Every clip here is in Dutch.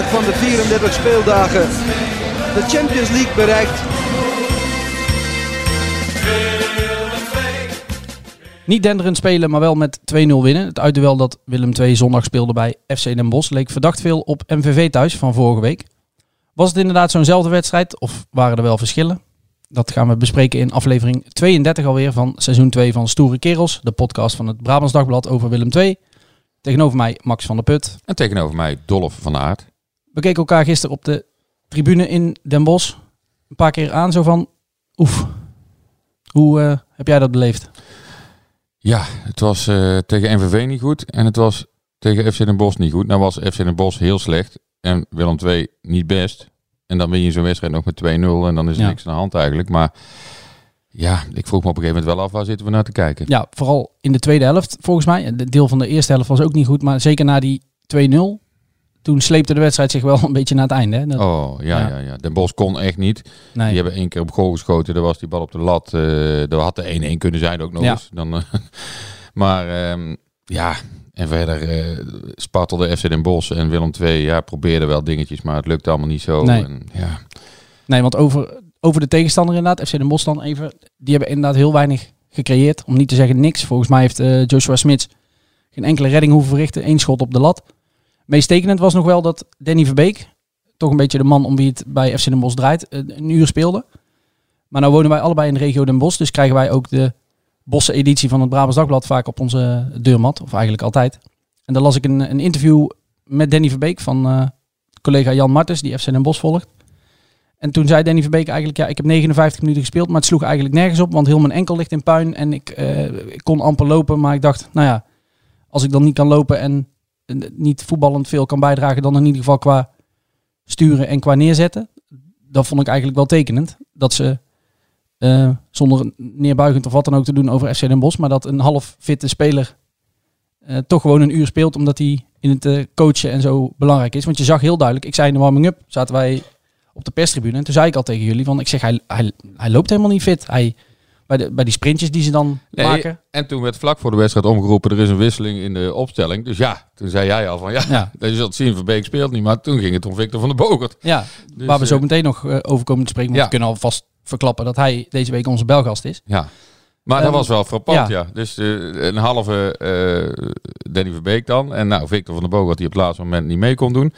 33 van de 34 speeldagen de Champions League bereikt. Niet denderend spelen, maar wel met 2-0 winnen. Het uitduel dat Willem II zondag speelde bij FC Den Bosch leek verdacht veel op MVV thuis van vorige week. Was het inderdaad zo'nzelfde wedstrijd of waren er wel verschillen? Dat gaan we bespreken in aflevering 32 alweer van seizoen 2 van Stoere Kerels, de podcast van het Brabants Dagblad over Willem II. Tegenover mij Max van der Put. En tegenover mij Dolf van Aert. We keken elkaar gisteren op de tribune in Den Bosch een paar keer aan, zo van oef. Hoe eh, heb jij dat beleefd? Ja, het was eh, tegen NVV niet goed en het was tegen FC Den Bosch niet goed. Nou was FC Den Bosch heel slecht en Willem II niet best. En dan win je zo'n wedstrijd nog met 2-0 en dan is er Ja. niks aan de hand eigenlijk. Maar ja, ik vroeg me op een gegeven moment wel af, waar zitten we naar te kijken? Ja, vooral in de tweede helft volgens mij. De deel van de eerste helft was ook niet goed, maar zeker na die 2-0. Toen sleepte de wedstrijd zich wel een beetje naar het einde. Hè? Dat- Oh, ja, Ja. ja. Ja, Den Bosch kon echt niet. nee. Die hebben één keer op goal geschoten. Er was die bal op de lat. eh er had de 1-1 kunnen zijn ook nog Ja. eens. Dan, eh, maar ehm, ja, en verder eh spartelde FC Den Bosch en Willem II. Ja, probeerden wel dingetjes, maar het lukte allemaal niet zo. Nee. En, ja, nee, want over, over de tegenstander inderdaad, FC Den Bosch dan even. Die hebben inderdaad heel weinig gecreëerd. Om niet te zeggen niks. Volgens mij heeft Joshua Smits geen enkele redding hoeven verrichten. Eén schot op de lat. Meest tekenend was nog wel dat Danny Verbeek, toch een beetje de man om wie het bij FC Den Bosch draait, eh, een uur speelde. Maar nou wonen wij allebei in de regio Den Bosch, dus krijgen wij ook de Bosse editie van het Brabants Dagblad vaak op onze deurmat, of eigenlijk altijd. En daar las ik een, een interview met Danny Verbeek van eh, collega Jan Martens, die FC Den Bosch volgt. En toen zei Danny Verbeek eigenlijk, ja, ik heb 59 minuten gespeeld, maar het sloeg eigenlijk nergens op, want heel mijn enkel ligt in puin en ik, eh, ik kon amper lopen. Maar ik dacht, nou ja, als ik dan niet kan lopen en niet voetballend veel kan bijdragen, dan in ieder geval qua sturen en qua neerzetten. Dat vond ik eigenlijk wel tekenend. Dat ze, eh, zonder neerbuigend of wat dan ook te doen over FC Den Bosch, maar dat een half fitte speler eh, toch gewoon een uur speelt, omdat hij in het eh, coachen en zo belangrijk is. Want je zag heel duidelijk, ik zei in de warming-up, zaten wij op de perstribune. En toen zei ik al tegen jullie, van ik zeg, hij, hij, hij loopt helemaal niet fit. Hij, bij, de, bij die sprintjes die ze dan Nee, maken. En toen werd vlak voor de wedstrijd omgeroepen, er is een wisseling in de opstelling. Dus ja, toen zei jij al van ja, Ja. je zult zien, Verbeek speelt niet. Maar toen ging het om Victor van der Bogert. Ja, Dus, waar we zo eh, meteen nog eh, over komen te spreken. Want Ja. we kunnen alvast verklappen dat hij deze week onze belgast is. Ja. Maar dat Ehm, was wel frappant, ja. ja. Dus eh, een halve eh, Danny Verbeek dan. En nou, Victor van der Bogert die op het laatste moment niet mee kon doen.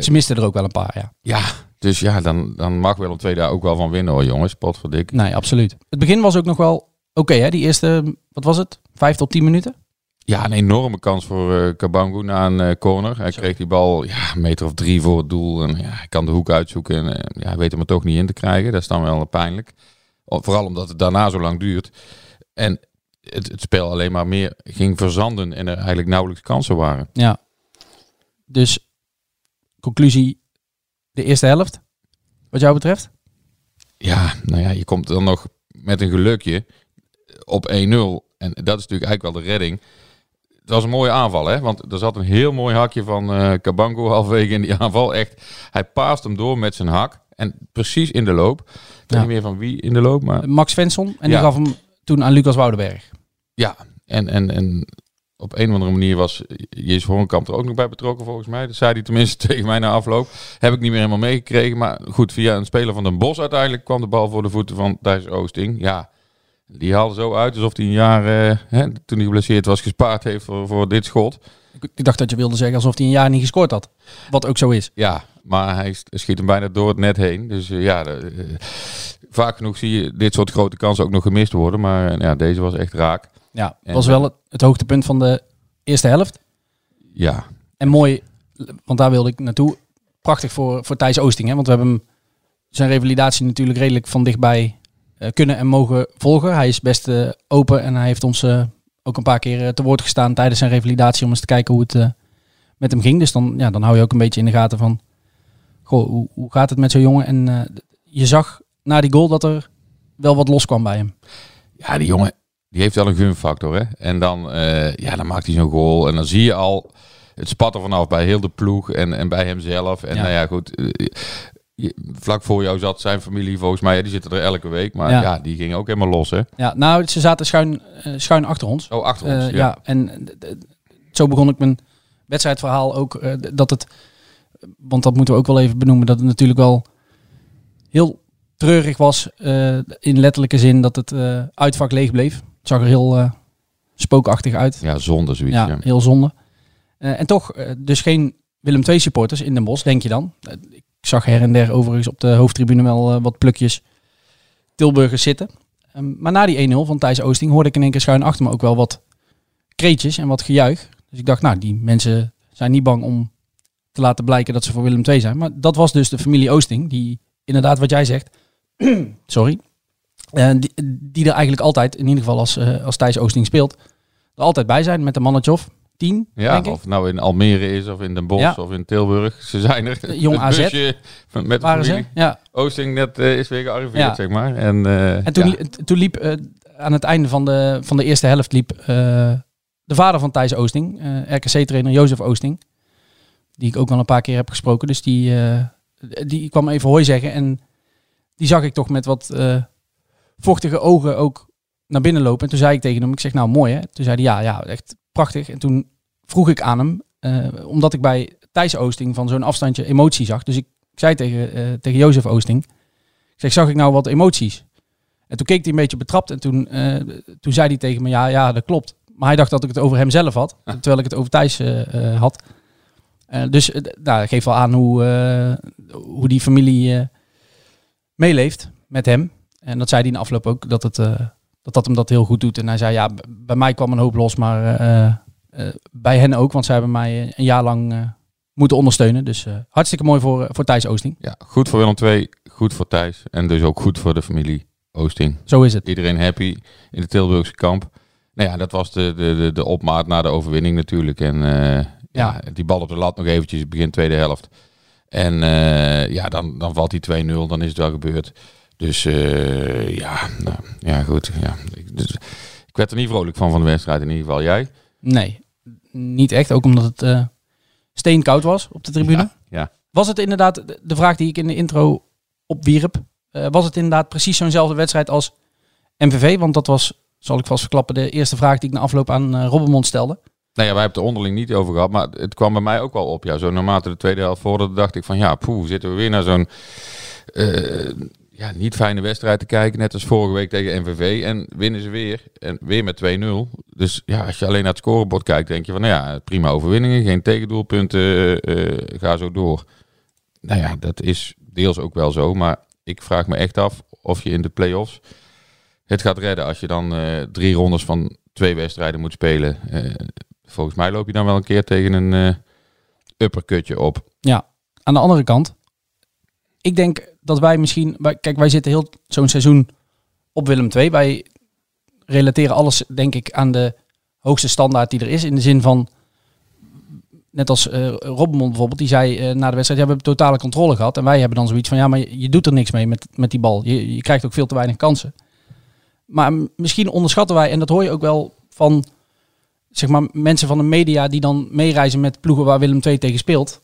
Ze misten er ook wel een paar, ja. ja, dus ja, dan, dan mag Willem II daar ook wel van winnen hoor, jongens. Pot voor dik. Nee, absoluut. Het begin was ook nog wel oké, hè? Die eerste, wat was het? Vijf tot tien minuten? Ja, een enorme kans voor eh Kabangu na een eh, corner. Hij kreeg die bal ja, een meter of drie voor het doel. En ja, hij kan de hoek uitzoeken. En eh, ja, hij weet hem er toch niet in te krijgen. Dat is dan wel pijnlijk. Vooral omdat het daarna zo lang duurt. En het, het spel alleen maar meer ging verzanden. En er eigenlijk nauwelijks kansen waren. Ja. Dus, conclusie, de eerste helft, wat jou betreft? Ja, nou ja, je komt dan nog met een gelukje op 1-0. En dat is natuurlijk eigenlijk wel de redding. Het was een mooie aanval, hè? Want er zat een heel mooi hakje van eh Cabango halverwege in die aanval. Echt, hij paast hem door met zijn hak. En precies in de loop. Ik weet Ja. niet meer van wie in de loop, maar Max Svensson, en die gaf hem toen aan Lucas Woudenberg. ja. En, en, en op een of andere manier was Jezus Horenkamp er ook nog bij betrokken, volgens mij. Dat zei hij tenminste tegen mij na afloop. Heb ik niet meer helemaal meegekregen. Maar goed, via een speler van Den Bos uiteindelijk kwam de bal voor de voeten van Thijs Oosting. Ja, Die haalde zo uit alsof hij een jaar, eh, hè, toen hij geblesseerd was, gespaard heeft voor, voor dit schot. Ik, dacht dat je wilde zeggen alsof hij een jaar niet gescoord had. Wat ook zo is. Ja, maar hij schiet hem bijna door het net heen. Dus eh, ja, de- eh, vaak genoeg zie je dit soort grote kansen ook nog gemist worden. Maar ja, deze was echt raak. Ja, was wel het, het hoogtepunt van de eerste helft. Ja, En mooi, want daar wilde ik naartoe. Prachtig voor, voor Thijs Oosting. Hè? Want we hebben hem zijn revalidatie natuurlijk redelijk van dichtbij eh, kunnen en mogen volgen. Hij is best eh, open en hij heeft ons eh, ook een paar keer te woord gestaan tijdens zijn revalidatie om eens te kijken hoe het met hem ging. Dus dan, ja, dan hou je ook een beetje in de gaten van, goh, hoe, hoe gaat het met zo'n jongen? En je zag na die goal dat er wel wat los kwam bij hem. ja, die jongen die heeft wel een gunfactor. Hè? En dan, eh, ja, dan maakt hij zo'n goal. En dan zie je al het spat er vanaf bij heel de ploeg en, en bij hemzelf. En Ja. nou ja, goed. eh, vlak voor jou zat zijn familie volgens mij. Die zitten er elke week. Maar Ja. ja, die ging ook helemaal los. Hè? Ja, nou, ze zaten schuin, eh, schuin achter ons. Oh, achter ons. Ja. ja. en zo begon ik mijn wedstrijdverhaal ook. dat het, want dat moeten we ook wel even benoemen, dat het natuurlijk wel heel treurig was. in letterlijke zin dat het uitvak leeg bleef. Het zag er heel eh, spookachtig uit. Ja, zonde zoiets. Ja, Ja. heel zonde. Eh, en toch, eh, dus geen Willem II supporters in Den Bosch, denk je dan. Ik zag her en der overigens op de hoofdtribune wel wat plukjes Tilburgers zitten. Ehm, maar na die 1-0 van Thijs Oosting hoorde ik in één keer schuin achter me ook wel wat kreetjes en wat gejuich. Dus ik dacht, nou, die mensen zijn niet bang om te laten blijken dat ze voor Willem II zijn. Maar dat was dus de familie Oosting, die inderdaad wat jij zegt, sorry, die, die er eigenlijk altijd, in ieder geval als, eh, als Thijs Oosting speelt, er altijd bij zijn met een mannetje of tien, Ja, denk ik. of nou in Almere is, of in Den Bosch, Ja. of in Tilburg. Ze zijn er. Eh, Jong AZ. busje met Waren ze? Ja. Oosting net eh, is weer gearriveerd, Ja. zeg maar. En, eh, En toen, ja. toen liep eh, aan het einde van de, van de eerste helft liep eh, de vader van Thijs Oosting, eh, RKC-trainer Jozef Oosting, die ik ook wel een paar keer heb gesproken. Dus die, eh, die kwam even hooi zeggen en die zag ik toch met wat eh, vochtige ogen ook naar binnen lopen. En toen zei ik tegen hem, ik zeg nou mooi hè. Toen zei hij ja, ja, echt prachtig. En toen vroeg ik aan hem, eh, omdat ik bij Thijs Oosting van zo'n afstandje emotie zag. Dus ik, ik zei tegen, eh, tegen Jozef Oosting, ik zeg zag ik nou wat emoties? En toen keek hij een beetje betrapt en toen, eh, toen zei hij tegen me, ja, ja, dat klopt. Maar hij dacht dat ik het over hemzelf had, terwijl ik het over Thijs had. Dus nou, dat geeft wel aan hoe, hoe die familie meeleeft met hem. En dat zei hij in de afloop ook, dat, het, eh, dat dat hem dat heel goed doet. En hij zei, ja, bij mij kwam een hoop los, maar eh, eh, bij hen ook. Want zij hebben mij een jaar lang moeten ondersteunen. Dus hartstikke mooi voor, voor Thijs Oosting. ja, goed voor Willem II, goed voor Thijs. En dus ook goed voor de familie Oosting. Zo is het. Iedereen happy in de Tilburgse kamp. Nou ja, dat was de, de, de, de opmaat na de overwinning natuurlijk. En eh, ja. die bal op de lat nog eventjes begin tweede helft. En ja, dan, dan valt die 2-0, dan is het wel gebeurd. Dus eh, ja, nou, ja, goed. Ja. Ik, dus, ik werd er niet vrolijk van van de wedstrijd, in ieder geval jij. Nee, niet echt. Ook omdat het eh, steenkoud was op de tribune. Ja, ja. Was het inderdaad, de- vraag die ik in de intro opwierp, eh, was het inderdaad precies zo'nzelfde wedstrijd als MVV? Want dat was, zal ik vast verklappen, de eerste vraag die ik na afloop aan eh Robbenmond stelde. Nou ja, wij hebben het er onderling niet over gehad, maar het kwam bij mij ook wel op. Ja, zo naarmate de tweede helft vorderde, dacht ik van ja, poeh, zitten we weer naar zo'n ja, niet fijne wedstrijd te kijken. Net als vorige week tegen MVV. En winnen ze weer. En weer met 2-0. Dus ja, als je alleen naar het scorebord kijkt, denk je van nou ja, prima overwinningen. Geen tegendoelpunten, eh, eh, ga zo door. Nou ja, dat is deels ook wel zo. Maar ik vraag me echt af of je in de play-offs het gaat redden als je dan eh, drie rondes van twee wedstrijden moet spelen. Volgens mij loop je dan wel een keer tegen een uppercutje op. Ja, aan de andere kant, ik denk dat wij misschien, kijk, wij zitten heel zo'n seizoen op Willem II. Wij relateren alles, denk ik, aan de hoogste standaard die er is. In de zin van, net als eh Robbenmond bijvoorbeeld, die zei eh, na de wedstrijd, ja, we hebben totale controle gehad. En wij hebben dan zoiets van, ja, maar je, doet er niks mee met, met die bal. Je, je krijgt ook veel te weinig kansen. Maar misschien onderschatten wij, en dat hoor je ook wel van zeg maar, mensen van de media die dan meereizen met ploegen waar Willem II tegen speelt.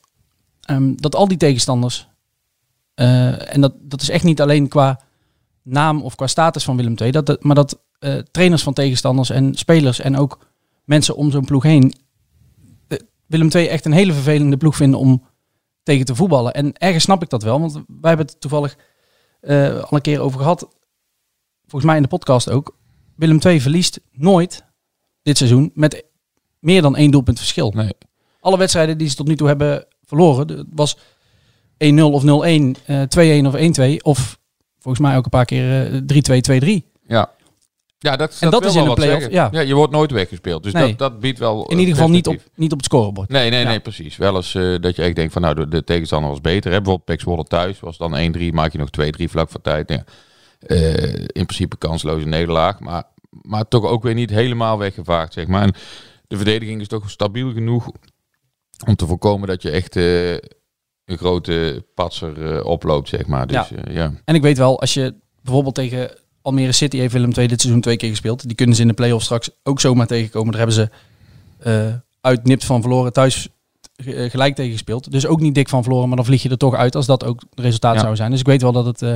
ehm, dat al die tegenstanders, eh, en dat, dat is echt niet alleen qua naam of qua status van Willem II, dat, dat, maar dat eh, trainers van tegenstanders en spelers en ook mensen om zo'n ploeg heen eh, Willem II echt een hele vervelende ploeg vinden om tegen te voetballen. En ergens snap ik dat wel, want wij hebben het toevallig al een keer over gehad, volgens mij in de podcast ook. Willem II verliest nooit dit seizoen met meer dan één doelpunt verschil. Nee. Alle wedstrijden die ze tot nu toe hebben verloren, was 1-0 of 0-1, eh 2-1 of 1-2 of volgens mij ook een paar keer eh 3-2, 2-3. Ja. Ja, dat, En dat is in een play-off, ja. je wordt nooit weggespeeld. Dus Nee. dat, dat biedt wel In eh, ieder geval niet op, niet op het scorebord. Nee, nee, Ja. nee, precies. Wel eens eh, dat je echt denkt van nou, de, de tegenstander was beter. Hè? Bijvoorbeeld Pek Zwolle thuis was dan 1-3, maak je nog 2-3 vlak voor tijd. Ja, eh, in principe kansloze nederlaag, maar, maar toch ook weer niet helemaal weggevaagd, zeg maar. En de verdediging is toch stabiel genoeg om te voorkomen dat je echt eh, een grote patser eh, oploopt, zeg maar. Dus Ja. ja. ja. En ik weet wel, als je bijvoorbeeld tegen Almere City heeft Willem II dit seizoen twee keer gespeeld. Die kunnen ze in de play-off straks ook zomaar tegenkomen. Daar hebben ze eh uit nipt van verloren thuis eh, gelijk tegen gespeeld. Dus ook niet dik van verloren, maar dan vlieg je er toch uit als dat ook het resultaat Ja. zou zijn. Dus ik weet wel dat het... eh,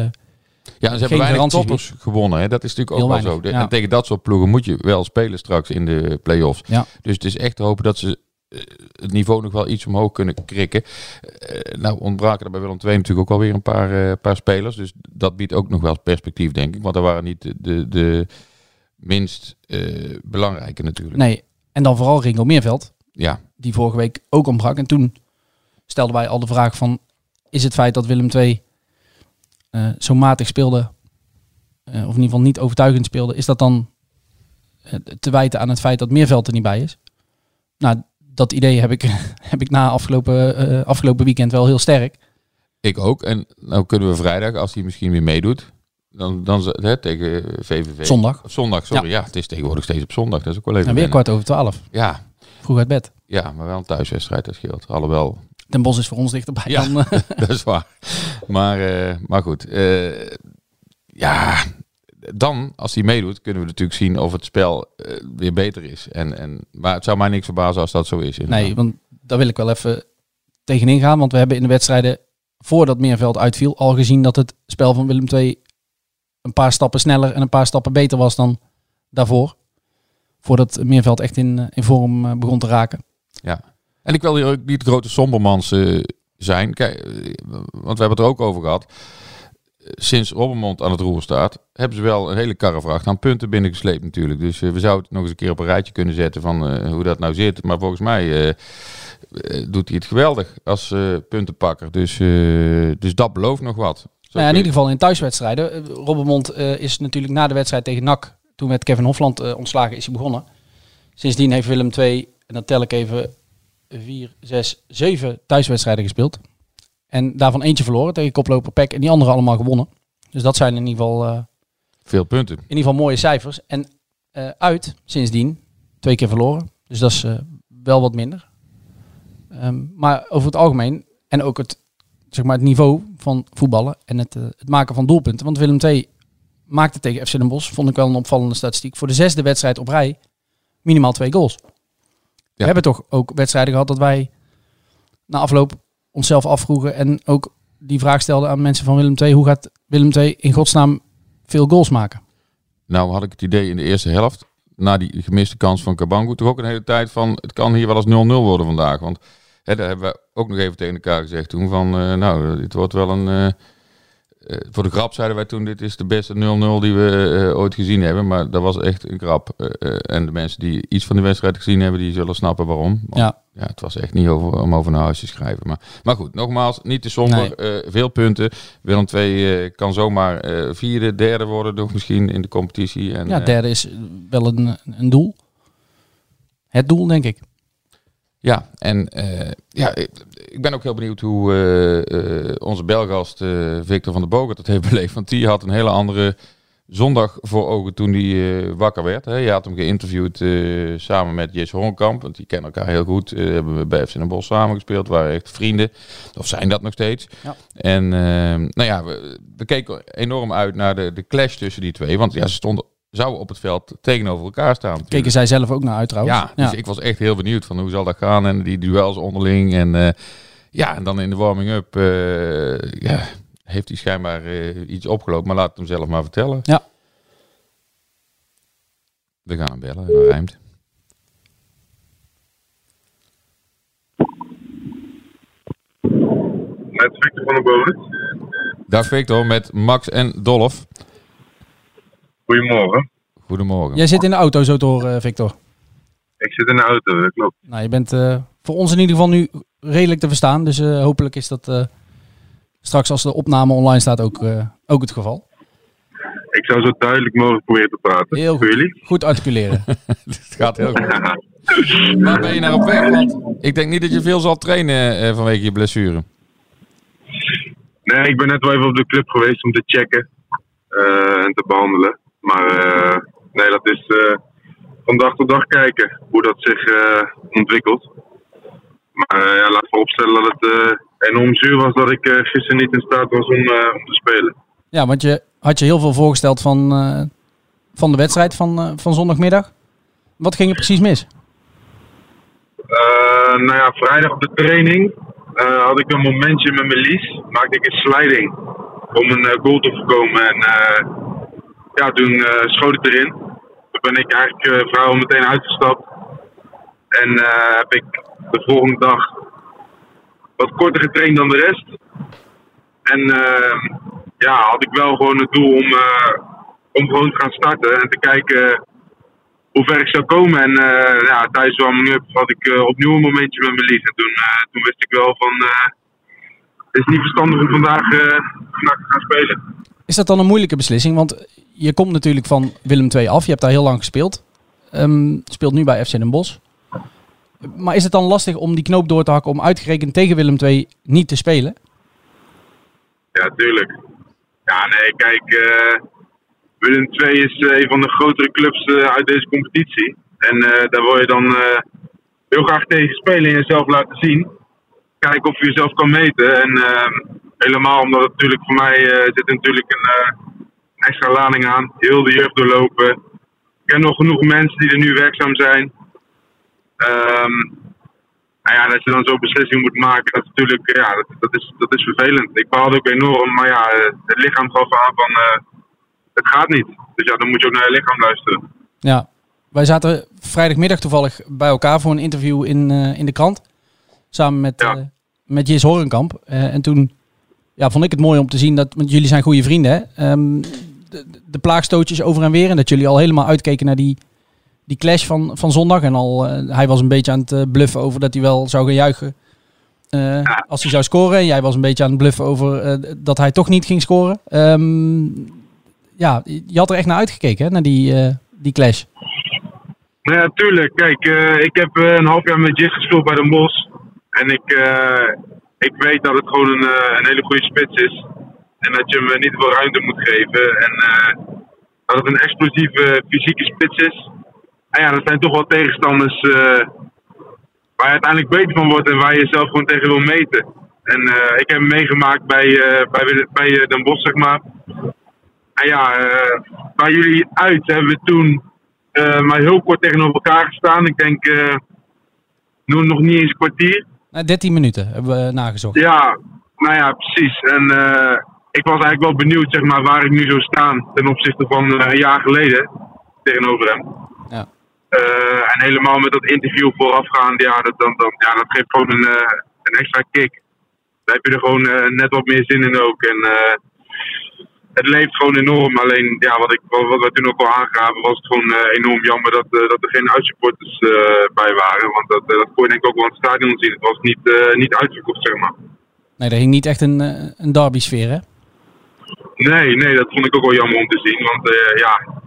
Ja, ze hebben weinig toppers gewonnen. Hè? Dat is natuurlijk ook Heel wel weinig, zo. De- ja. En tegen dat soort ploegen moet je wel spelen straks in de play-offs. Ja. Dus het is echt te hopen dat ze eh, het niveau nog wel iets omhoog kunnen krikken. Eh, nou ontbraken er bij Willem II natuurlijk ook alweer een paar, eh, paar spelers. Dus dat biedt ook nog wel perspectief, denk ik. Want er waren niet de, de, de minst eh, belangrijke natuurlijk. nee, en dan vooral Ringo Meerveld. Ja, die vorige week ook ontbrak. En toen stelden wij al de vraag van... is het feit dat Willem II zo matig speelde... of in ieder geval niet overtuigend speelde... is dat dan te wijten aan het feit dat Meerveld er niet bij is? Nou, dat idee heb ik, heb ik na afgelopen, eh, afgelopen weekend wel heel sterk. ik ook. En nou kunnen we vrijdag, als hij misschien weer meedoet... Dan, dan hè, tegen VVV. Zondag. Zondag, sorry. Ja. het is tegenwoordig steeds op zondag. Dat is ook wel even En weer kwart over twaalf. Ja, Vroeg uit bed. Ja, maar wel een thuiswedstrijd, dat scheelt. Alhoewel, Den Bos is voor ons dichterbij Ja. dan... eh, dat is waar. Maar, eh, maar goed. ja, dan, als hij meedoet, kunnen we natuurlijk zien of het spel eh, weer beter is. En, en, maar het zou mij niks verbazen als dat zo is. inderdaad. Nee, want daar wil ik wel even tegenin gaan. Want we hebben in de wedstrijden voordat Meerveld uitviel al gezien dat het spel van Willem II een paar stappen sneller en een paar stappen beter was dan daarvoor. Voordat Meerveld echt in, eh, in vorm eh, begon te raken. Ja. En ik wil hier ook niet grote sombermans zijn. Kijk, want we hebben het er ook over gehad. Sinds Robbermond aan het roer staat, hebben ze wel een hele karrevracht aan punten binnengesleept natuurlijk. Dus eh, we zouden het nog eens een keer op een rijtje kunnen zetten van eh, hoe dat nou zit. Maar volgens mij eh, doet hij het geweldig als puntenpakker. Dus, dus dat belooft nog wat. Nou ja, in ieder geval in thuiswedstrijden. Robbermond is natuurlijk na de wedstrijd tegen NAC, toen met Kevin Hofland ontslagen, is hij begonnen. Sindsdien heeft Willem II, en dan tel ik even, vier, zes, zeven thuiswedstrijden gespeeld. En daarvan eentje verloren tegen koploper Peck en die andere allemaal gewonnen. Dus dat zijn in ieder geval, eh, Veel punten. in ieder geval mooie cijfers. En eh, uit, sindsdien, twee keer verloren. Dus dat is eh, wel wat minder. Ehm, maar over het algemeen, en ook het, zeg maar het niveau van voetballen en het, het maken van doelpunten. Want Willem II maakte tegen FC Den Bosch, vond ik wel een opvallende statistiek, voor de zesde wedstrijd op rij minimaal twee goals. We hebben toch ook wedstrijden gehad dat wij na afloop onszelf afvroegen en ook die vraag stelden aan mensen van Willem II. Hoe gaat Willem II in godsnaam veel goals maken? Nou had ik het idee in de eerste helft, na die gemiste kans van Kabangu, toch ook een hele tijd van het kan hier wel eens 0-0 worden vandaag. Want hè, daar hebben we ook nog even tegen elkaar gezegd toen van, eh, nou, dit wordt wel een... eh, eh, voor de grap zeiden wij toen, dit is de beste 0-0 die we eh, ooit gezien hebben. Maar dat was echt een grap. Eh, en de mensen die iets van de wedstrijd gezien hebben, die zullen snappen waarom. Want, Ja. ja, het was echt niet over, om over naar huis te schrijven. Maar, maar goed, nogmaals, niet te somber. Veel punten. Willem II kan zomaar vierde, derde worden, toch misschien in de competitie. En, Ja, derde is wel een, een doel. Het doel, denk ik. Ja, en eh, ja, ik, ik ben ook heel benieuwd hoe eh, eh, onze Belgast Victor van der Bogert het heeft beleefd. Want die had een hele andere zondag voor ogen toen hij wakker werd. Hè. Je had hem geïnterviewd samen met Jesse Honkamp, want die kennen elkaar heel goed. Hebben we bij FC Den Bosch samengespeeld, waren echt vrienden. Of zijn dat nog steeds. Ja. En nou ja, we, we keken enorm uit naar de, de clash tussen die twee. Want ja, ze stonden, zouden op het veld tegenover elkaar staan. natuurlijk. Keken zij zelf ook naar uit trouwens. Ja, dus ik was echt heel benieuwd van hoe zal dat gaan en die duels onderling. En eh, ja, en dan in de warming-up eh, ja, heeft hij schijnbaar eh, iets opgelopen, maar laat het hem zelf maar vertellen. Ja. We gaan hem bellen, dat rijmt. Met Victor van der Boven. Dag Victor, met Max en Dolf. Goedemorgen. Goedemorgen. Jij zit in de auto zo door, eh, Victor. Ik zit in de auto, dat klopt. Nou, je bent eh, voor ons in ieder geval nu redelijk te verstaan. Dus eh, hopelijk is dat eh, straks als de opname online staat ook, eh, ook het geval. Ik zou zo duidelijk mogelijk proberen te praten. Heel goed. jullie? Goed articuleren. Het gaat heel goed. Waar ben je naar op weg? Want ik denk niet dat je veel zal trainen eh, vanwege je blessure. Nee, ik ben net wel even op de club geweest om te checken eh, en te behandelen. Maar eh, nee, dat is eh, van dag tot dag kijken hoe dat zich eh, ontwikkelt. Maar ja, laat vooropstellen dat het enorm zuur was dat ik gisteren niet in staat was om, om te spelen. ja, want je had je heel veel voorgesteld van, van de wedstrijd van, van zondagmiddag. Wat ging er precies mis? Nou ja, vrijdag op de training had ik een momentje met mijn lies. Maakte ik een sliding om een goal te voorkomen. En eh, ja, toen eh, schoot ik erin. Toen ben ik eigenlijk uh, vrijwel meteen uitgestapt. En eh, heb ik de volgende dag wat korter getraind dan de rest. En ja, had ik wel gewoon het doel om, om gewoon te gaan starten en te kijken hoe ver ik zou komen. En ja, tijdens de warming-up had ik opnieuw een momentje met mijn lies. En toen, wist ik wel van, het is niet verstandig om vandaag, vandaag te gaan spelen. Is dat dan een moeilijke beslissing? Want je komt natuurlijk van Willem II af. Je hebt daar heel lang gespeeld. Ehm, speelt nu bij FC Den Bosch. Maar is het dan lastig om die knoop door te hakken om uitgerekend tegen Willem II niet te spelen? Ja, tuurlijk. Ja, nee, kijk, eh Willem II is eh, een van de grotere clubs eh, uit deze competitie. En daar wil je dan heel graag tegen spelen en jezelf laten zien. Kijken of je jezelf kan meten. En eh, helemaal omdat het natuurlijk voor mij zit natuurlijk een extra lading aan. Heel de jeugd doorlopen. Ik ken nog genoeg mensen die er nu werkzaam zijn. Ehm, nou ja, dat je dan zo'n beslissing moet maken, dat is natuurlijk, ja, dat, dat, is, dat is vervelend. Ik baalde ook enorm, maar ja, het lichaam gaf aan van, eh, het gaat niet. Dus ja, dan moet je ook naar je lichaam luisteren. Ja, wij zaten vrijdagmiddag toevallig bij elkaar voor een interview in, eh, in de krant. Samen met, Ja. eh, met Jis Horenkamp. En toen ja, vond ik het mooi om te zien dat, want jullie zijn goede vrienden, hè? Ehm, de, de plaagstootjes over en weer. En dat jullie al helemaal uitkeken naar die, die clash van, van zondag. En al, eh, hij was een beetje aan het eh, bluffen over dat hij wel zou gaan juichen. eh, Als hij zou scoren. En jij was een beetje aan het bluffen over dat hij toch niet ging scoren. Ehm, ja, je had er echt naar uitgekeken, hè? Naar die, die clash. Ja, tuurlijk. Kijk, ik heb een half jaar met Jis gespeeld bij Den Bosch. En ik, ik weet dat het gewoon een, een hele goede spits is. En dat je hem eh, niet veel ruimte moet geven. En eh, dat het een explosieve fysieke spits is. En ja, dat zijn toch wel tegenstanders eh, waar je uiteindelijk beter van wordt en waar je jezelf gewoon tegen wil meten. En eh, ik heb hem meegemaakt bij, eh, bij, bij eh, Den Bosch, zeg maar. En ja, eh, bij jullie uit hebben we toen eh, maar heel kort tegenover elkaar gestaan. Ik denk eh, nog, nog niet eens een kwartier. Nou, 13 minuten hebben we nagezocht. Ja, nou ja, precies. En eh, ik was eigenlijk wel benieuwd zeg maar, waar ik nu zou staan ten opzichte van eh, een jaar geleden tegenover hem. Ja. Eh, en helemaal met dat interview voorafgaand, ja, dat, dan, dan, ja, dat geeft gewoon een, eh, een extra kick. Dan heb je er gewoon net wat meer zin in ook. En het leeft gewoon enorm. Alleen, ja, wat, ik, wat, wat we toen ook al aangaven, was het gewoon enorm jammer dat, dat er geen uitsupporters bij waren. Want dat, dat kon je denk ik ook wel in het stadion zien. Het was niet, niet uitverkocht, zeg maar. Nee, er hing niet echt een, een derby-sfeer, hè? Nee, nee, dat vond ik ook wel jammer om te zien. Want eh, ja,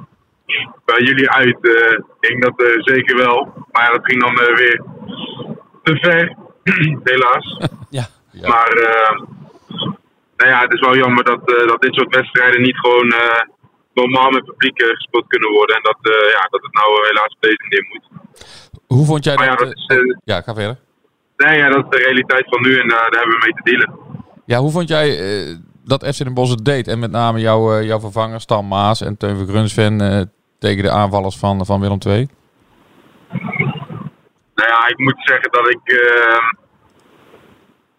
bij jullie uit eh ging dat eh, zeker wel. Maar dat ging dan weer te ver, helaas. Ja. Ja. Maar nou ja, het is wel jammer dat, dat dit soort wedstrijden niet gewoon normaal met publiek gespeeld kunnen worden. En dat, ja, dat het nou helaas deze manier moet. Hoe vond jij Maar ja, dat? dat is, ja, ga verder. nee, ja, dat is de realiteit van nu en daar daar hebben we mee te dealen. Ja, hoe vond jij dat FC Den Bosch het deed? En met name jouw, eh, jouw vervanger Stan Maas en Teun Vergrunsven eh tegen de aanvallers van, van Willem II? Nou ja, ik moet zeggen dat ik. eh,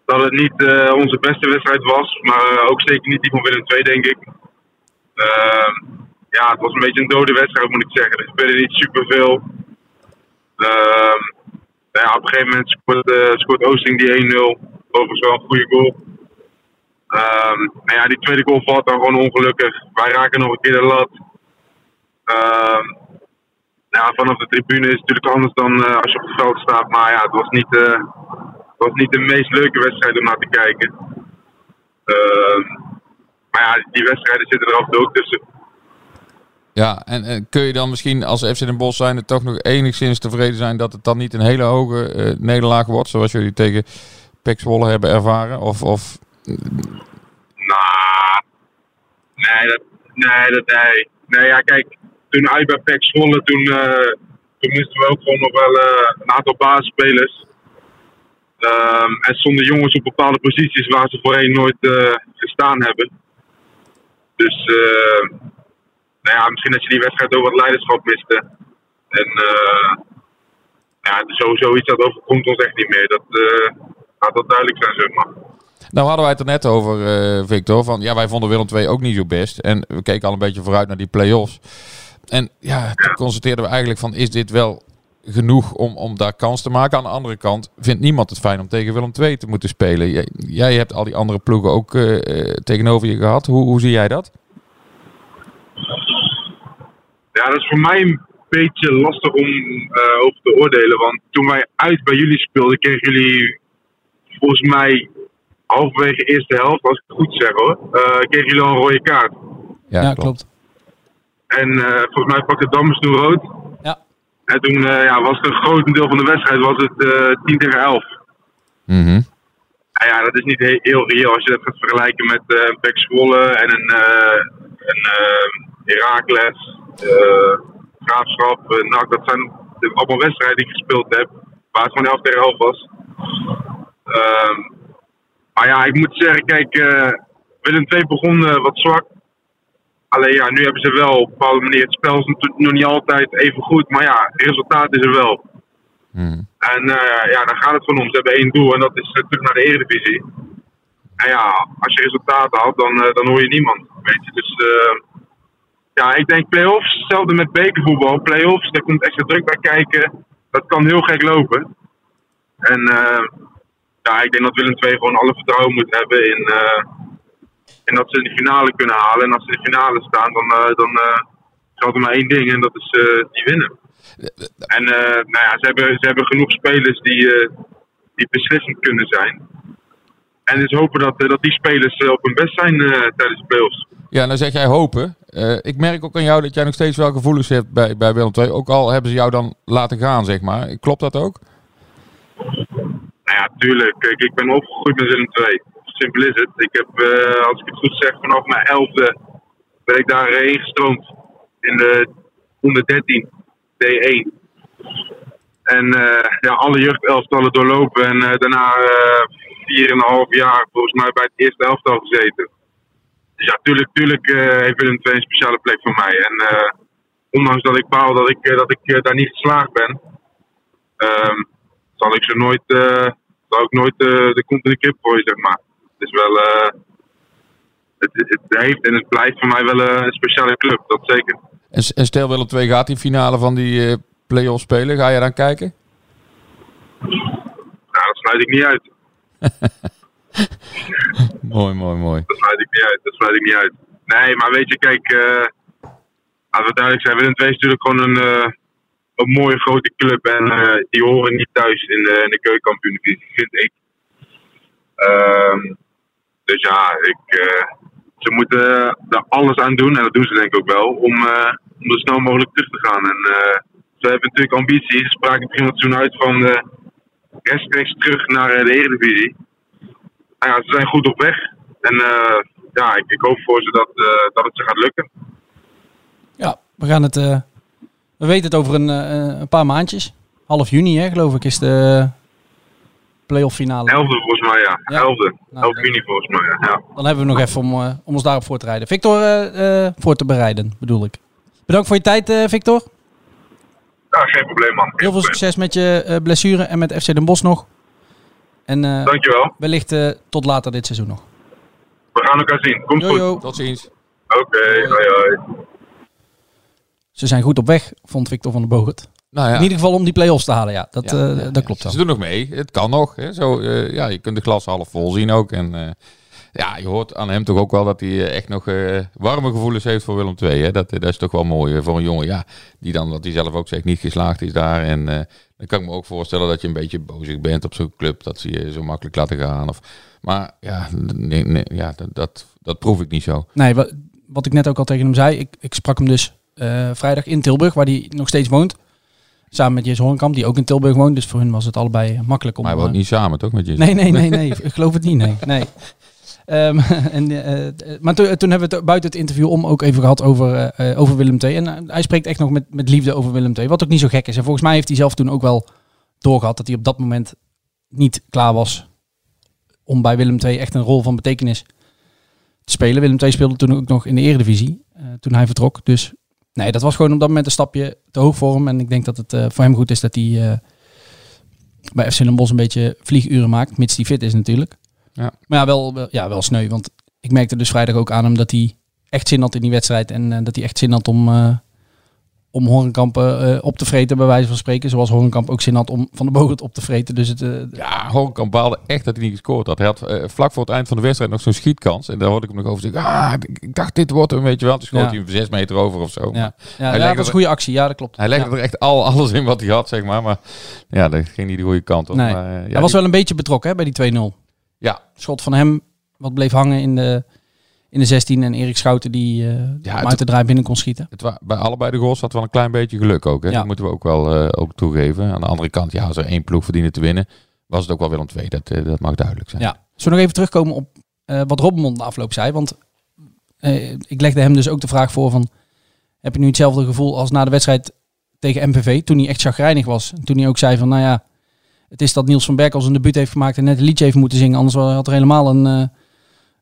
dat het niet onze beste wedstrijd was. Maar ook zeker niet die van Willem II, denk ik. Eh, ja, het was een beetje een dode wedstrijd, moet ik zeggen. Er gebeurde niet superveel. Uh, nou ja, op een gegeven moment scoort, scoort Oosting die 1-0. Overigens wel een goede goal. Ehm, nou ja, die tweede goal valt dan gewoon ongelukkig. Wij raken nog een keer de lat. Ehm, ja, vanaf de tribune is het natuurlijk anders dan eh, als je op het veld staat. Maar ja, het was niet, eh, het was niet de meest leuke wedstrijd om naar te kijken. Ehm, maar ja, die wedstrijden zitten er af en toe ook tussen. Ja, en, en kun je dan misschien als FC Den Bosch zijn toch nog enigszins tevreden zijn dat het dan niet een hele hoge eh, nederlaag wordt, zoals jullie tegen Pek Zwolle hebben ervaren? Of, of Nou, nee, dat, nee, nee. Nee, ja, kijk, toen uit bij PEC toen, eh toen misten we ook gewoon nog wel eh, een aantal basisspelers. Ehm, en stonden jongens op bepaalde posities waar ze voorheen nooit eh, gestaan hebben. Dus, nou ja, misschien dat je die wedstrijd door wat leiderschap miste. En, ja, sowieso iets dat overkomt ons echt niet meer. Dat laat dat duidelijk zijn, zeg maar. Nou hadden wij het er net over, eh, Victor. Van, ja, wij vonden Willem II ook niet zo best. En we keken al een beetje vooruit naar die play-offs. En ja, toen constateerden we eigenlijk van, is dit wel genoeg om, om daar kans te maken? Aan de andere kant vindt niemand het fijn om tegen Willem II te moeten spelen. Jij, jij hebt al die andere ploegen ook eh, eh, tegenover je gehad. Hoe, hoe zie jij dat? Ja, dat is voor mij een beetje lastig om over te oordelen. Want toen wij uit bij jullie speelden, kregen jullie volgens mij halverwege de eerste helft, als ik het goed zeg hoor, eh, kregen jullie al een rode kaart. Ja, klopt. En eh, volgens mij pakte Dammers toen rood. Ja. En toen eh, ja, was het een groot deel van de wedstrijd was het eh 10 tegen 11. Mhm. Nou ja, dat is niet he- heel reëel als je dat gaat vergelijken met eh een Pek Zwolle en een, eh een Heracles, eh, Graafschap. NAC. dat zijn allemaal wedstrijden die ik gespeeld heb, waar het gewoon 11 tegen 11 was. Ehm, maar ja, ik moet zeggen, kijk, eh, Willem II begon eh, wat zwak. Alleen ja, nu hebben ze wel op een bepaalde manier, het spel is natuurlijk nog niet altijd even goed, maar ja, het resultaat is er wel. Mhm. En eh, ja, daar gaat het gewoon om. Ze hebben één doel en dat is terug naar de Eredivisie. En ja, als je resultaten had, dan, dan hoor je niemand. Weet je, dus ja, ik denk play-offs, hetzelfde met bekervoetbal. Play-offs, daar komt extra druk bij kijken. Dat kan heel gek lopen. En eh, ja, ik denk dat Willem II gewoon alle vertrouwen moet hebben in, eh, in dat ze de finale kunnen halen. En als ze in de finale staan, dan, eh, dan eh, geldt er maar één ding en dat is eh, die winnen. En eh, nou ja, ze hebben, ze hebben genoeg spelers die, eh, die beslissend kunnen zijn. En dus hopen dat, eh, dat die spelers eh, op hun best zijn eh, tijdens de playoffs. Ja, nou zeg jij hopen. Eh, ik merk ook aan jou dat jij nog steeds wel gevoelens hebt bij, bij Willem II. Ook al hebben ze jou dan laten gaan, zeg maar. Klopt dat ook? Ja, tuurlijk. Kijk, ik ben opgegroeid met Willem II. Simpel is het. Ik heb, eh, als ik het goed zeg, vanaf mijn elfde ben ik daarheen gestroomd. In de onder 13, D1. En eh, ja, alle jeugdelftallen doorlopen. En eh, daarna vier en een half jaar volgens mij bij het eerste elftal gezeten. Dus ja, tuurlijk, tuurlijk heeft Willem II een speciale plek voor mij. En ondanks dat ik baal dat ik, dat ik daar niet geslaagd ben, ehm, zal ik ze nooit, zal ik nooit eh, de kont in de kip gooien, zeg maar. Het is wel, eh, het, het heeft en het blijft voor mij wel eh, een speciale club, dat zeker. En, en stel Willem II gaat die finale van die play-off spelen. Ga je dan kijken? Nou, dat sluit ik niet uit. Mooi, mooi, mooi. Dat sluit ik niet uit. Dat sluit ik niet uit. Nee, maar weet je, kijk, eh laten we duidelijk zijn, Willem II is natuurlijk gewoon een, een mooie grote club en eh, die horen niet thuis in de, in de keukenkampioen-divisie, vind ik. Ehm, dus ja, ik, eh, ze moeten er alles aan doen, en dat doen ze denk ik ook wel, om, eh, om zo snel mogelijk terug te gaan. En ze hebben natuurlijk ambities. Ze spraken begin het seizoen uit van eh, rechtstreeks terug naar de Eredivisie. Ja, ze zijn goed op weg. En ja, ik, ik hoop voor ze dat, dat het ze gaat lukken. Ja, we gaan het. Eh, we weten het over een, eh, een paar maandjes. Half juni, hè, geloof ik, is de playoff finale. Elfde volgens mij, ja. Ja. Elfde. Nou, 11 dat- juni volgens mij, ja. ja. Dan hebben we nog even om, eh, om ons daarop voor te rijden. Victor, eh, eh, voor te bereiden, bedoel ik. Bedankt voor je tijd, eh, Victor. Ja, geen probleem man. Geen Heel veel probleem. succes met je eh, blessure en met FC Den Bosch nog. En eh, Dankjewel. wellicht eh, tot later dit seizoen nog. We gaan elkaar zien. Komt Yo, goed. Tot ziens. Oké, hoi hoi. Ze zijn goed op weg, vond Victor van der Bogert. Nou ja. In ieder geval om die play-offs te halen, ja. Dat, Ja, eh, ja, dat klopt Ze wel. doen nog mee. Het kan nog. Hè. Zo, eh, ja, je kunt de glas half vol zien ook. En, eh, ja, je hoort aan hem toch ook wel dat hij echt nog warme gevoelens heeft voor Willem II. Hè? Dat, dat is toch wel mooi voor een jongen. Ja, die dan, wat hij zelf ook zegt, niet geslaagd is daar. En dan kan ik me ook voorstellen dat je een beetje bozig bent op zo'n club. Dat ze je zo makkelijk laten gaan. Of, maar ja, nee, nee, ja dat, dat, dat proef ik niet zo. Nee, wat, wat ik net ook al tegen hem zei. Ik, ik sprak hem dus eh, vrijdag in Tilburg, waar hij nog steeds woont. Samen met Jesse Hoornkamp, die ook in Tilburg woont. Dus voor hun was het allebei makkelijk om... Maar hij woont eh, niet samen, toch? Met je? Nee, nee, nee, nee. ik geloof het niet, nee. nee. Ehm, en, eh, eh, maar toen, toen hebben we het buiten het interview om ook even gehad over, eh, eh, over Willem II. En eh, hij spreekt echt nog met, met liefde over Willem II. Wat ook niet zo gek is. En volgens mij heeft hij zelf toen ook wel doorgehad dat hij op dat moment niet klaar was om bij Willem II echt een rol van betekenis te spelen. Willem II speelde toen ook nog in de Eredivisie, eh, toen hij vertrok. Dus nee, dat was gewoon op dat moment een stapje te hoog voor hem. En ik denk dat het eh, voor hem goed is dat hij eh, bij FC Den Bosch een beetje vlieguren maakt, mits hij fit is natuurlijk. Ja. Maar ja wel, ja, wel sneu, want ik merkte dus vrijdag ook aan hem dat hij echt zin had in die wedstrijd. En eh, dat hij echt zin had om, om Horenkamp eh, op te vreten, bij wijze van spreken. Zoals Horenkamp ook zin had om Van de Bogert op te vreten. Dus het, eh, Ja, Horenkamp baalde echt dat hij niet gescoord had. Hij had eh, vlak voor het eind van de wedstrijd nog zo'n schietkans. En daar hoorde ik hem nog over zeggen. Ah, ik, dacht dit wordt hem, weet je wel. Toen schoot Ja. hij hem zes meter over of zo. ja, ja, dat was er- een goede actie. Ja, dat klopt. Hij legde er echt al, alles in wat hij had, zeg maar. Maar ja, dat ging niet de goede kant op. Nee. Maar, Hij was die- wel een beetje betrokken hè, bij die 2-0. ja, Schot van hem, wat bleef hangen in de, in de 16. En Erik Schouten die hem het- uit de draai binnen kon schieten. het wa- bij allebei de goals zat wel een klein beetje geluk ook. Hè? Ja. Dat moeten we ook wel eh, ook toegeven. Aan de andere kant, ja, als er één ploeg verdiende te winnen, was het ook wel Willem II. Dat, eh, dat mag duidelijk zijn. Ja. Zullen we nog even terugkomen op wat Robbenmond de afloop zei? Want ik legde hem dus ook de vraag voor van... Heb je nu hetzelfde gevoel als na de wedstrijd tegen MVV? Toen hij echt chagrijnig was. En toen hij ook zei van, nou ja... Het is dat Niels van Berkel zijn debuut heeft gemaakt en net een liedje heeft moeten zingen. Anders had er helemaal een,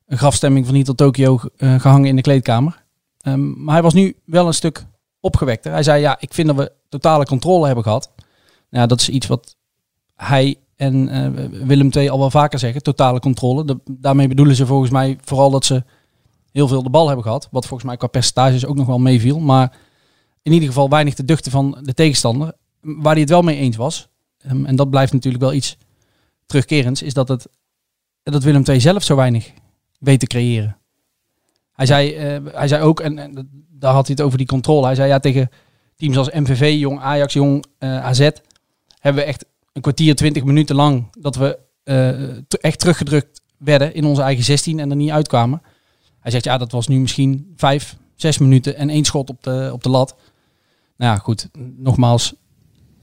een grafstemming van hier tot Tokio eh, gehangen in de kleedkamer. Ehm, maar hij was nu wel een stuk opgewekter. Hij zei, ja, ik vind dat we totale controle hebben gehad. Ja, dat is iets wat hij en eh, Willem II al wel vaker zeggen. Totale controle. De- daarmee bedoelen ze volgens mij vooral dat ze heel veel de bal hebben gehad. Wat volgens mij qua percentages ook nog wel meeviel. Maar in ieder geval weinig te duchten van de tegenstander. Waar hij het wel mee eens was. ehm, en dat blijft natuurlijk wel iets terugkerends. Is dat, het, dat Willem II zelf zo weinig weet te creëren. Hij zei, eh, hij zei ook, en, daar had hij het over die controle. Hij zei ja, tegen teams als MVV, Jong Ajax, Jong eh, AZ... hebben we echt een kwartier, twintig minuten lang... dat we eh, echt teruggedrukt werden in onze eigen 16 en er niet uitkwamen. Hij zegt ja, dat was nu misschien vijf, zes minuten en één schot op de, op de lat. Nou ja, goed. Nogmaals,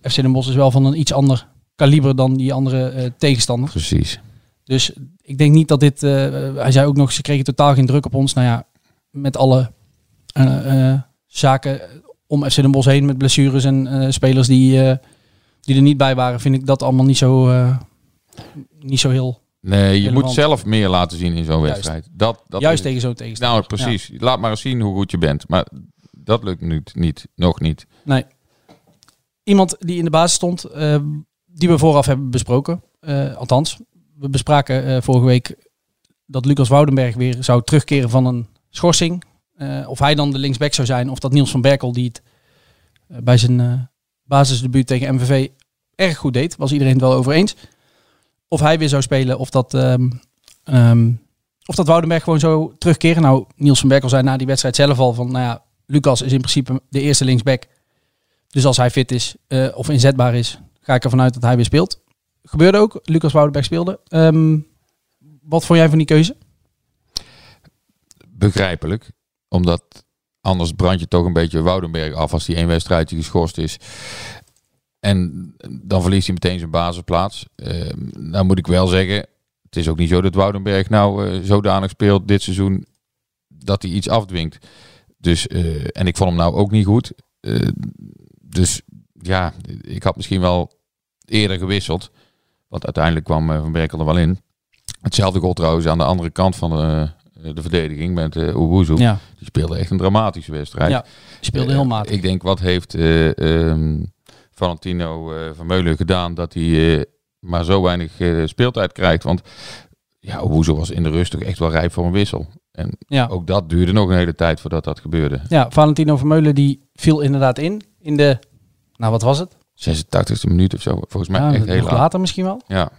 FC Den Bosch is wel van een iets ander kaliber dan die andere eh, tegenstander. Precies. Dus ik denk niet dat dit... eh, hij zei ook nog, ze kregen totaal geen druk op ons. Nou ja, met alle eh, eh, zaken om FC Den Bosch heen met blessures en spelers die, die er niet bij waren, vind ik dat allemaal niet zo, niet zo heel... Nee, je moet zelf meer laten zien in zo'n wedstrijd. Dat, dat juist is- tegen zo'n tegenstander. Nou, precies. Laat maar eens zien hoe goed je bent. Maar dat lukt nu niet. Nog niet. Nee. Iemand die in de basis stond, die we vooraf hebben besproken. Althans, we bespraken eh, vorige week dat Lucas Woudenberg weer zou terugkeren van een schorsing. Eh, of hij dan de linksback zou zijn, of dat Niels van Berkel die het eh, bij zijn basisdebuut tegen MVV erg goed deed. Was iedereen het wel over eens. Of hij weer zou spelen, of dat, ehm, of dat Woudenberg gewoon zou terugkeren. Nou, Niels van Berkel zei na die wedstrijd zelf al van, nou ja, Lucas is in principe de eerste linksback. Dus als hij fit is of inzetbaar is, ga ik ervan uit dat hij weer speelt. Gebeurde ook. Lucas Woudenberg speelde. Ehm, wat vond jij van die keuze? Begrijpelijk. Omdat anders brand je toch een beetje Woudenberg af als die één wedstrijdje geschorst is. En dan verliest hij meteen zijn basisplaats. Eh, nou moet ik wel zeggen, het is ook niet zo dat Woudenberg nou eh, zodanig speelt dit seizoen dat hij iets afdwingt. Dus, eh, en ik vond hem nou ook niet goed. Eh, dus ja, ik had misschien wel eerder gewisseld. Want uiteindelijk kwam eh, Van Berkel er wel in. Hetzelfde goal trouwens aan de andere kant van de, de verdediging met uh. Ja, Die speelde echt een dramatische wedstrijd. Ja, speelde heel Eh, matig. Ik denk, wat heeft eh, ehm, Valentino eh, van Meulen gedaan dat hij eh, maar zo weinig eh, speeltijd krijgt? Want ja, Oewoezoe was in de rust toch echt wel rijp voor een wissel. En Ja. ook dat duurde nog een hele tijd voordat dat gebeurde. ja, Valentino Vermeulen die viel inderdaad in. In de, nou wat was het? 86e minuut of zo, volgens mij Ja, echt heel laat. later misschien wel. Ja,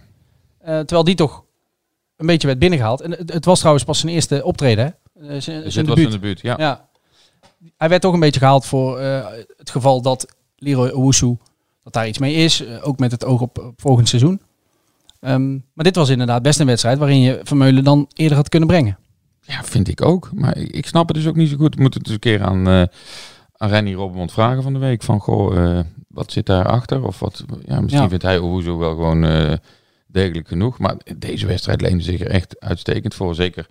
Eh, terwijl die toch een beetje werd binnengehaald. En het, het was trouwens pas zijn eerste optreden. Hè? Eh, zijn- Dus zijn dit was in de buurt, ja. Ja. Hij werd toch een beetje gehaald voor eh, het geval dat Leroy Owusu, dat daar iets mee is. ook met het oog op, op volgend seizoen. Ehm, maar dit was inderdaad best een wedstrijd waarin je Vermeulen dan eerder had kunnen brengen. Ja, vind ik ook. Maar ik, ik snap het dus ook niet zo goed. We moeten het eens een keer aan, aan Renny Robbenmond vragen van de week. Van, goh, eh, wat zit daarachter? Of wat, ja, misschien Ja. vindt hij Owuzo wel gewoon eh, degelijk genoeg. Maar deze wedstrijd leende zich er echt uitstekend voor. Zeker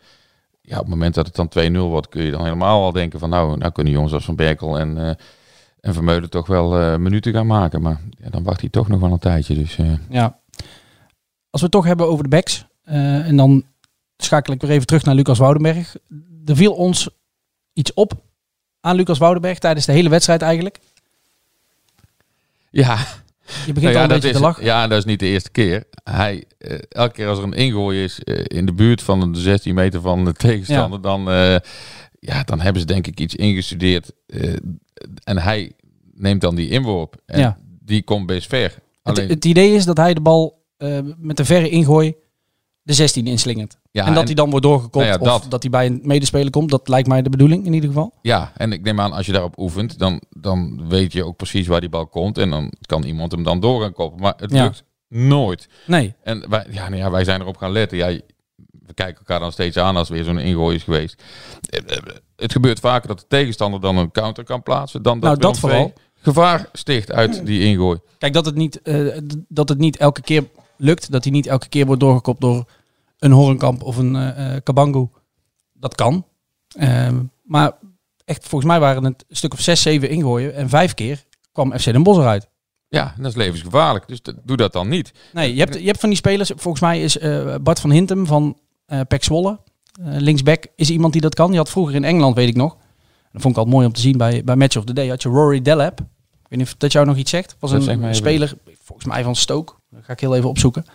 ja, op het moment dat het dan 2-0 wordt, kun je dan helemaal al denken van... Nou, nou kunnen jongens als Van Berkel en, eh, en Vermeulen toch wel minuten gaan maken. Maar ja, dan wacht hij toch nog wel een tijdje. Dus Ja. Als we het toch hebben over de backs. en dan schakel ik weer even terug naar Lucas Woudenberg. Er viel ons iets op aan Lucas Woudenberg tijdens de hele wedstrijd eigenlijk. ja, Je begint Nou al een beetje is, te lachen. Ja, dat is niet de eerste keer. Hij, eh, elke keer als er een ingooi is eh, in de buurt van de 16 meter van de tegenstander, dan, eh, ja, dan hebben ze denk ik iets ingestudeerd. en hij neemt dan die inworp. En Ja. die komt best ver. Het, Alleen, het idee is dat hij de bal met een verre ingooi de 16 inslingert. ja, en dat hij dan wordt doorgekopt Nou ja, of dat. dat hij bij een medespeler komt. Dat lijkt mij de bedoeling in ieder geval. ja, en ik neem aan, als je daarop oefent, dan, dan weet je ook precies waar die bal komt. En dan kan iemand hem dan door gaan koppen. Maar het Ja. lukt nooit. Nee, En wij, ja, nou ja, wij zijn erop gaan letten. Ja, we kijken elkaar dan steeds aan als er weer zo'n ingooi is geweest. Eh, eh, Het gebeurt vaker dat de tegenstander dan een counter kan plaatsen. Dan dat, Nou, dat vooral. gevaar sticht uit die ingooi. kijk dat het, niet, eh, dat het niet elke keer lukt. Dat hij niet elke keer wordt doorgekopt door een Horenkamp of een eh, Kabango. Dat kan. Ehm, maar echt, volgens mij waren het een stuk of zes, zeven ingooien. En vijf keer kwam FC Den Bosch eruit. Ja, dat is levensgevaarlijk. Dus doe dat dan niet. Nee, je hebt, je hebt van die spelers. Volgens mij is eh, Bart van Hintem van eh Pek Zwolle. linksback is iemand die dat kan. Je had vroeger in Engeland, weet ik nog. Dat vond ik altijd mooi om te zien bij, bij Match of the Day. Had je Rory Delap. Ik weet niet of dat jou nog iets zegt. Was Dat een even speler, volgens mij van Stoke. Dat ga ik heel even opzoeken. Maar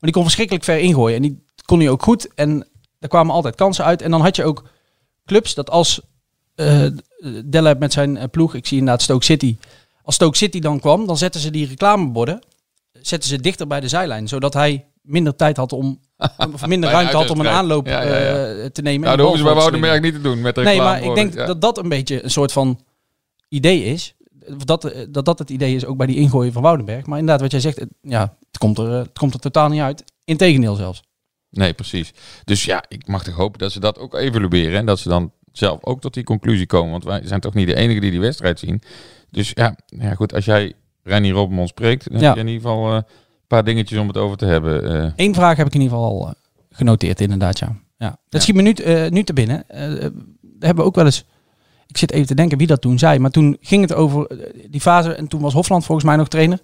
die kon verschrikkelijk ver ingooien. En die kon hij ook goed. En er kwamen altijd kansen uit. En dan had je ook clubs dat als Delap met zijn eh, ploeg, ik zie inderdaad Stoke City. Als Stoke City dan kwam, dan zetten ze die reclameborden zetten ze dichter bij de zijlijn. Zodat hij minder tijd had om, of minder ruimte had om een aanloop Ja, ja, ja. eh, te nemen. Nou, dat hoeven ze bij Woudenberg niet te doen met Nee, maar ik denk dat dat een beetje een soort van idee is. Dat, eh, dat dat het idee is ook bij die ingooien van Woudenberg. Maar inderdaad, wat jij zegt, het, ja, het, komt er, eh, het komt er totaal niet uit. Integendeel zelfs. Nee, precies. Dus ja, ik mag toch hopen dat ze dat ook evalueren. En dat ze dan zelf ook tot die conclusie komen. Want wij zijn toch niet de enige die die wedstrijd zien. Dus ja, ja goed, als jij Renny Robbenmond spreekt, dan Ja. heb je in ieder geval eh, een paar dingetjes om het over te hebben. eh. Eén vraag heb ik in ieder geval al genoteerd, inderdaad, ja. ja. Dat Ja. schiet me nu, nu te binnen. Hebben we ook wel eens... Ik zit even te denken wie dat toen zei. Maar toen ging het over eh, die fase. En toen was Hofland volgens mij nog trainer.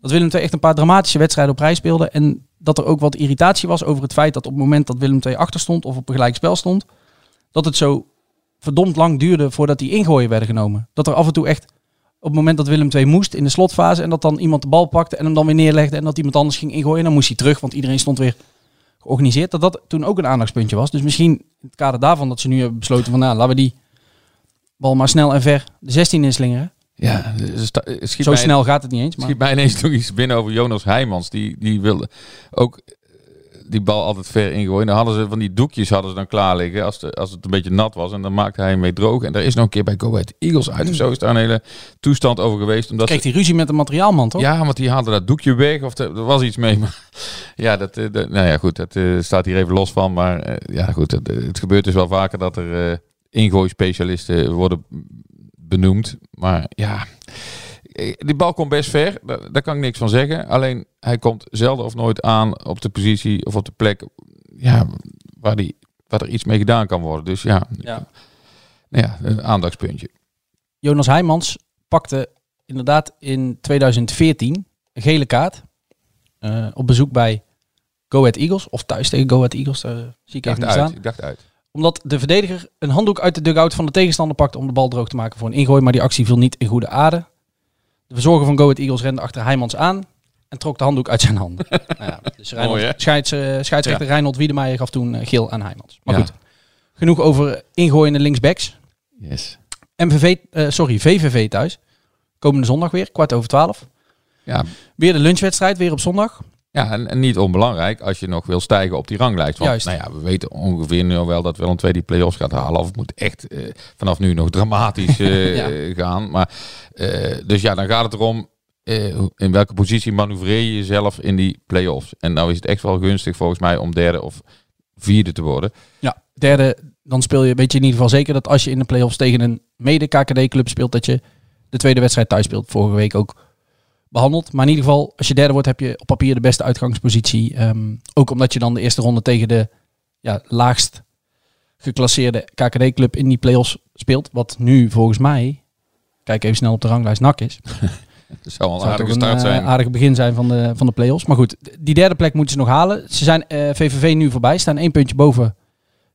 Dat Willem II echt een paar dramatische wedstrijden op rij speelde. En dat er ook wat irritatie was over het feit dat op het moment dat Willem II achter stond... of op een gelijk spel stond... dat het zo verdomd lang duurde voordat die ingooien werden genomen. Dat er af en toe echt op het moment dat Willem II moest in de slotfase... en dat dan iemand de bal pakte en hem dan weer neerlegde... en dat iemand anders ging ingooien. En dan moest hij terug, want iedereen stond weer georganiseerd. Dat dat toen ook een aandachtspuntje was. Dus misschien in het kader daarvan dat ze nu hebben besloten van... nou, laten we die bal maar snel en ver de 16 inslingeren. ja, schiet Zo mij- snel gaat het niet eens. Maar... schiet mij ineens nog iets binnen over Jonas Heijmans. Die, die wilde ook eh, die bal altijd ver ingooien. Dan hadden ze van die doekjes hadden ze dan klaar liggen als, de, als het een beetje nat was. En dan maakte hij hem mee droog. En daar is nog een keer bij Go Ahead Eagles uit. Of zo is daar een hele toestand over geweest. Omdat kreeg hij ruzie met de materiaalman, toch? Ja, want die haalde dat doekje weg. Of er, was iets mee. Maar ja, dat, eh, dat- nou ja, goed. Dat eh, staat hier even los van. Maar eh, ja, goed. Het, het gebeurt dus wel vaker dat er eh ingooi-specialisten worden benoemd. Maar ja, die bal komt best ver. Daar, daar kan ik niks van zeggen. Alleen hij komt zelden of nooit aan op de positie of op de plek ja, waar, die, waar er iets mee gedaan kan worden. Dus ja, Ja. nou ja een aandachtspuntje. Jonas Heijmans pakte inderdaad in 2014 een gele kaart. eh, op bezoek bij Go Ahead Eagles. Of thuis tegen Go Ahead Eagles. daar zie ik Ik even dacht niet uit. staan. Ik dacht uit. Omdat de verdediger een handdoek uit de dugout van de tegenstander pakte om de bal droog te maken voor een ingooi. Maar die actie viel niet in goede aarde. De verzorger van Go Ahead Eagles rende achter Heijmans aan. En trok de handdoek uit zijn handen. nou ja, dus Reinhold, Mooi, hè? scheids, eh, scheidsrechter Reinhold Wiedemeijer gaf toen eh, geel aan Heijmans. Maar Ja. goed, genoeg over ingooiende linksbacks. Yes. MVV, eh, sorry, VVV thuis. Komende zondag weer, kwart over twaalf. Ja, Weer de lunchwedstrijd, weer op zondag. Ja, en, en niet onbelangrijk als je nog wil stijgen op die ranglijst. Want Juist. nou ja, we weten ongeveer nu al wel dat Willem II die play-offs gaat halen. Of het moet echt eh, vanaf nu nog dramatisch eh, Ja. gaan. Maar, eh, dus ja, dan gaat het erom in welke positie manoeuvreer je jezelf in die play-offs. En nou is het echt wel gunstig volgens mij om derde of vierde te worden. Ja, derde, dan speel je, weet je in ieder geval zeker dat als je in de play-offs tegen een mede-KKD-club speelt, dat je de tweede wedstrijd thuis speelt. Vorige week ook behandeld. Maar in ieder geval, als je derde wordt, heb je op papier de beste uitgangspositie. Ehm, ook omdat je dan de eerste ronde tegen de ja, laagst geclasseerde KKD-club in die play-offs speelt. Wat nu volgens mij, kijk even snel op de ranglijst, NAC is. Dat zou een aardige een start eh, zijn. aardig begin zijn van de, van de play-offs. Maar goed, die derde plek moeten ze nog halen. Ze zijn eh, VVV nu voorbij. Staan één puntje boven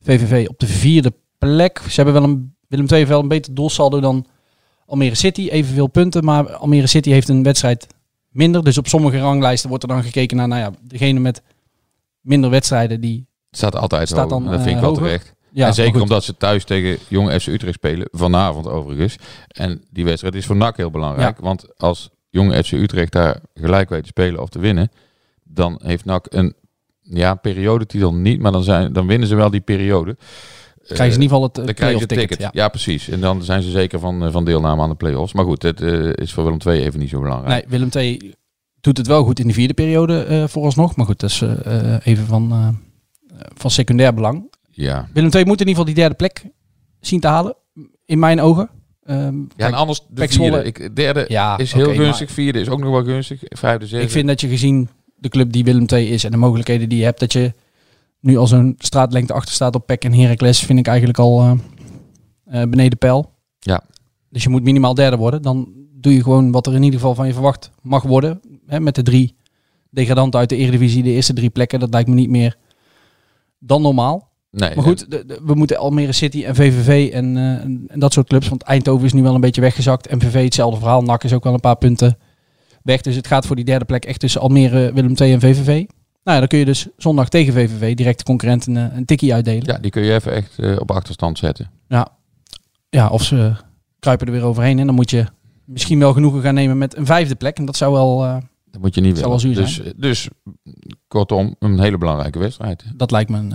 VVV op de vierde plek. Ze hebben wel een, Willem II heeft wel een beter doelsaldo dan Almere City. Evenveel punten, maar Almere City heeft een wedstrijd minder. Dus op sommige ranglijsten wordt er dan gekeken naar nou ja, degene met minder wedstrijden. Die, staat altijd Staat dan, dat vind ik eh, wel hoger. terecht. ja, en zeker omdat ze thuis tegen Jong FC Utrecht spelen. Vanavond overigens. En die wedstrijd is voor NAC heel belangrijk. Want als Jong FC Utrecht daar gelijk weet te spelen of te winnen. Dan heeft NAC een ja, periodetitel niet. Maar dan, zijn, dan winnen ze wel die periode. Krijgen ze in ieder geval het eh, dan krijgen ze play-off een ticket. ticket. Ja. precies. En dan zijn ze zeker van, eh, van deelname aan de play-offs. Maar goed, het eh, is voor Willem II even niet zo belangrijk. Nee, Willem II doet het wel goed in de vierde periode eh, vooralsnog. Maar goed, dat is eh, eh, even van, eh, van secundair belang. Ja. Willem II moet in ieder geval die derde plek zien te halen. In mijn ogen. Ehm, Ja, en anders de vierde. Ik, derde Ja, is heel gunstig. Vierde is ook nog wel gunstig. Vijfde, zesde. ik vind dat je gezien de club die Willem II is en de mogelijkheden die je hebt, dat je nu al zo'n straatlengte achter staat op Pek en Heracles, vind ik eigenlijk al eh, eh, beneden peil. Ja. Dus je moet minimaal derde worden. Dan doe je gewoon wat er in ieder geval van je verwacht mag worden. Hè, met de drie degradanten uit de Eredivisie, de eerste drie plekken. Dat lijkt me niet meer dan normaal. Nee, Maar goed, de- de- we moeten Almere City en VVV en, eh, en, en dat soort clubs. Want Eindhoven is nu wel een beetje weggezakt. MVV hetzelfde verhaal. NAC is ook wel een paar punten weg. Dus het gaat voor die derde plek echt tussen Almere, Willem II en VVV. Nou ja, dan kun je dus zondag tegen VVV direct de concurrent een, eh, een tikkie uitdelen. Ja, die kun je even echt eh, op achterstand zetten. Ja. ja, of ze kruipen er weer overheen. En dan moet je misschien wel genoegen gaan nemen met een vijfde plek. En dat zou wel, eh, Dat moet je niet willen. wel Dus, zuur dus kortom, een hele belangrijke wedstrijd. dat lijkt me een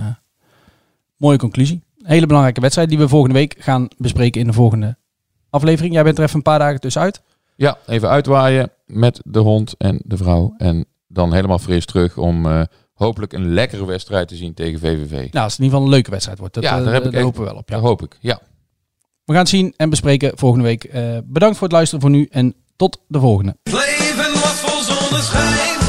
mooie conclusie. Een hele belangrijke wedstrijd die we volgende week gaan bespreken in de volgende aflevering. Jij bent er even een paar dagen tussenuit. Ja, even uitwaaien met de hond en de vrouw. En dan helemaal fris terug om eh, hopelijk een lekkere wedstrijd te zien tegen VVV. Nou, als het in ieder geval een leuke wedstrijd wordt. Dat, Ja, eh, daar heb ik daar hopen we wel op. Ja. Dat hoop ik, ja. We gaan het zien en bespreken volgende week. Eh, bedankt voor het luisteren voor nu en tot de volgende. Het leven was vol zonneschijn,